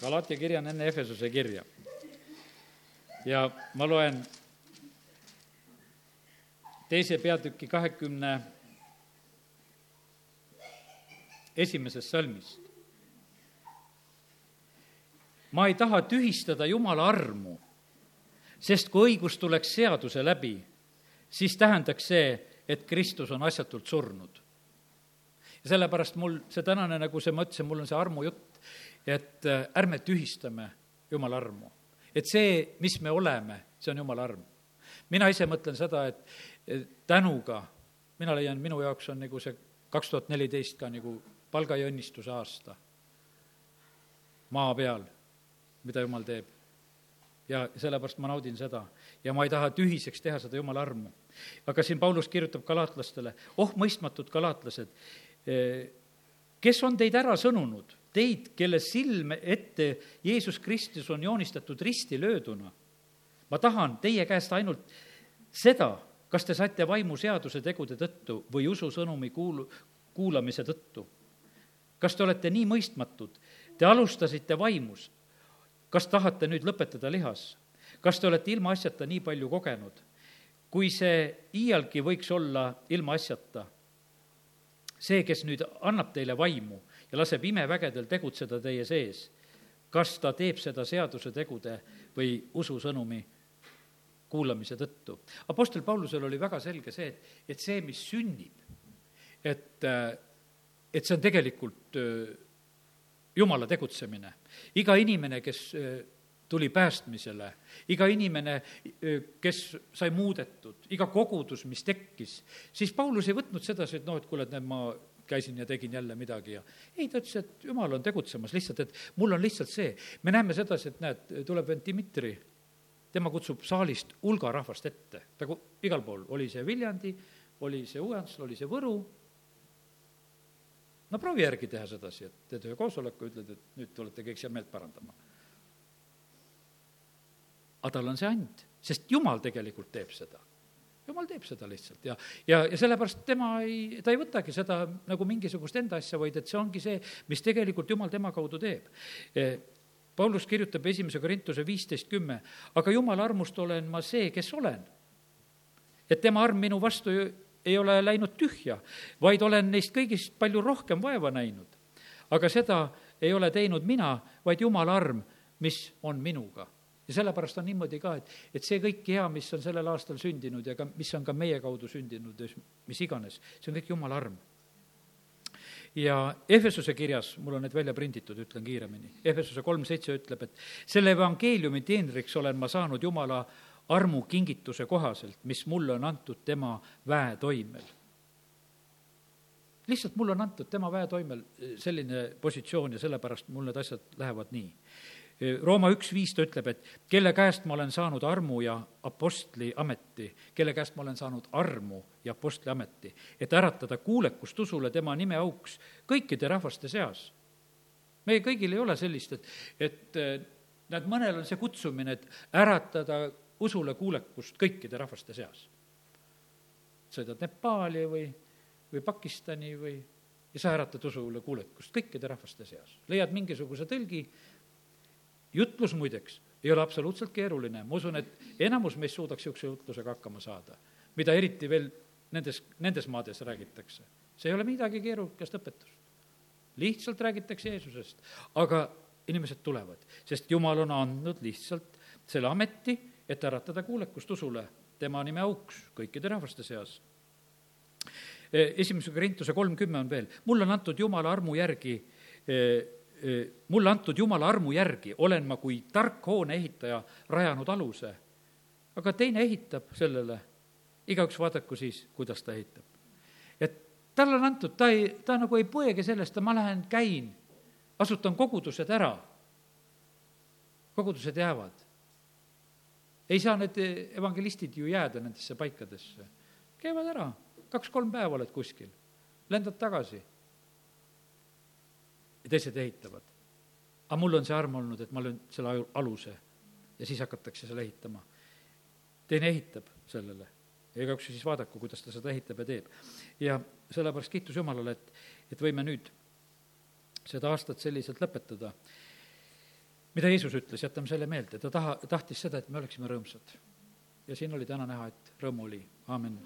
Galaatia kiri on enne Efesuse kirja. Ja ma loen teise peatüki kahekümne esimesest salmist. ma ei taha tühistada Jumala armu, sest kui õigus tuleks seaduse läbi, siis tähendaks see, et Kristus on asjatult surnud. ja sellepärast mul see tänane, nagu see, ma ütlesin, mul on see armujutt, et äh, ärme tühistame Jumala armu. Et see, mis me oleme, see on Jumala arm. mina ise mõtlen seda, et tänuga, mina leian, minu jaoks on nagu see kaks tuhat neliteist ka nagu palga ja õnnistuse aasta maa peal, mida Jumal teeb. ja sellepärast ma naudin seda ja ma ei taha tühiseks teha seda Jumala armu. aga siin Paulus kirjutab galaatlastele, oh mõistmatud galaatlased, eh, kes on teid ära sõnunud teid, kelle silme ette Jeesus Kristus on joonistatud ristilööduna. ma tahan teie käest ainult seda, kas te saite vaimuseaduse tegude tõttu või ususõnumi kuulu, kuulamise tõttu. kas te olete nii mõistmatud? Te alustasite vaimus. kas tahate nüüd lõpetada lihas? kas te olete ilmaasjata nii palju kogenud? kui see iialgi võiks olla ilmaasjata, see, kes nüüd annab teile vaimu, ja laseb imevägedel tegutseda teie sees, kas ta teeb seda seaduse tegude või ususõnumi kuulamise tõttu. Apostel Paulusel oli väga selge see, et, et see, mis sünnib, et, et see on tegelikult jumala tegutsemine. iga inimene, kes tuli päästmisele, iga inimene, kes sai muudetud, iga kogudus, mis tekkis, siis Paulus ei võtnud sedasi, et noh, et kuule, et näed, ma käisin ja tegin jälle midagi ja ei, ta ütles, et jumal on tegutsemas lihtsalt, et mul on lihtsalt see, me näeme sedasi, et näed, tuleb vend Dmitri, tema kutsub saalist hulga rahvast ette, ta igal pool, oli see Viljandi, oli see Ujansl, oli see Võru, no proovi järgi teha sedasi, et teed ühe koosoleku, ütled, et nüüd tulete kõik seal meelt parandama. aga tal on see and, sest jumal tegelikult teeb seda jumal teeb seda lihtsalt ja, ja, ja sellepärast tema ei, ta ei võtagi seda nagu mingisugust enda asja, vaid et see ongi see, mis tegelikult jumal tema kaudu teeb. E, Paulus kirjutab esimese Korintuse viisteist kümme, aga jumala armust olen ma see, kes olen. et tema arm minu vastu ei ole läinud tühja, vaid olen neist kõigist palju rohkem vaeva näinud. aga seda ei ole teinud mina, vaid jumala arm, mis on minuga ja sellepärast on niimoodi ka, et, et see kõik hea, mis on sellel aastal sündinud ja ka, mis on ka meie kaudu sündinud, mis iganes, see on kõik jumala arm. ja Efesuse kirjas, mul on need välja prinditud, ütlen kiiremini, Efesuse kolm seitse ütleb, et selle evangeeliumi teenriks olen ma saanud Jumala armu kingituse kohaselt, mis mulle on antud tema väetoimel lihtsalt mulle on antud tema väetoimel selline positsioon ja sellepärast mul need asjad lähevad nii Rooma üks viis ta ütleb, et kelle käest ma olen saanud armu ja apostli ameti, kelle käest ma olen saanud armu ja apostli ameti, et äratada kuulekust usule tema nime auks kõikide rahvaste seas. meie kõigil ei ole sellist, et, et näed, mõnel on see kutsumine, et äratada usule kuulekust kõikide rahvaste seas. sõidad Nepaali või, või Pakistani või ja sa äratad usule kuulekust kõikide rahvaste seas. leiad mingisuguse tõlgi, jutlus muideks ei ole absoluutselt keeruline, ma usun, et enamus meist suudaks niisuguse jutlusega hakkama saada, mida eriti veel nendes, nendes maades räägitakse. see ei ole midagi keerukast õpetust. lihtsalt räägitakse Jeesusest, aga inimesed tulevad, sest Jumal on andnud lihtsalt selle ameti, et äratada kuulekust usule tema nime auks kõikide rahvaste seas. esimese Korintuse kolmkümme on veel, mulle on antud Jumala armu järgi eh, mulle antud jumala armu järgi olen ma kui tark hoone ehitaja rajanud aluse. aga teine ehitab sellele, igaüks vaadaku siis, kuidas ta ehitab. et talle on antud, ta ei, ta nagu ei põegi sellest, ma lähen käin, asutan kogudused ära. kogudused jäävad. ei saa need evangelistid ju jääda nendesse paikadesse. käivad ära, kaks-kolm päeva oled kuskil, lendad tagasi. Ja teised ehitavad. aga mul on see arm olnud, et ma löön selle aju, aluse ja siis hakatakse seal ehitama. teine ehitab sellele ja igaüks siis vaadaku, kuidas ta seda ehitab ja teeb. ja sellepärast kiitus Jumalale, et, et võime nüüd seda aastat selliselt lõpetada. mida Jeesus ütles, jätame selle meelde, ta taha, tahtis seda, et me oleksime rõõmsad. ja siin oli täna näha, et rõõmu oli, aamen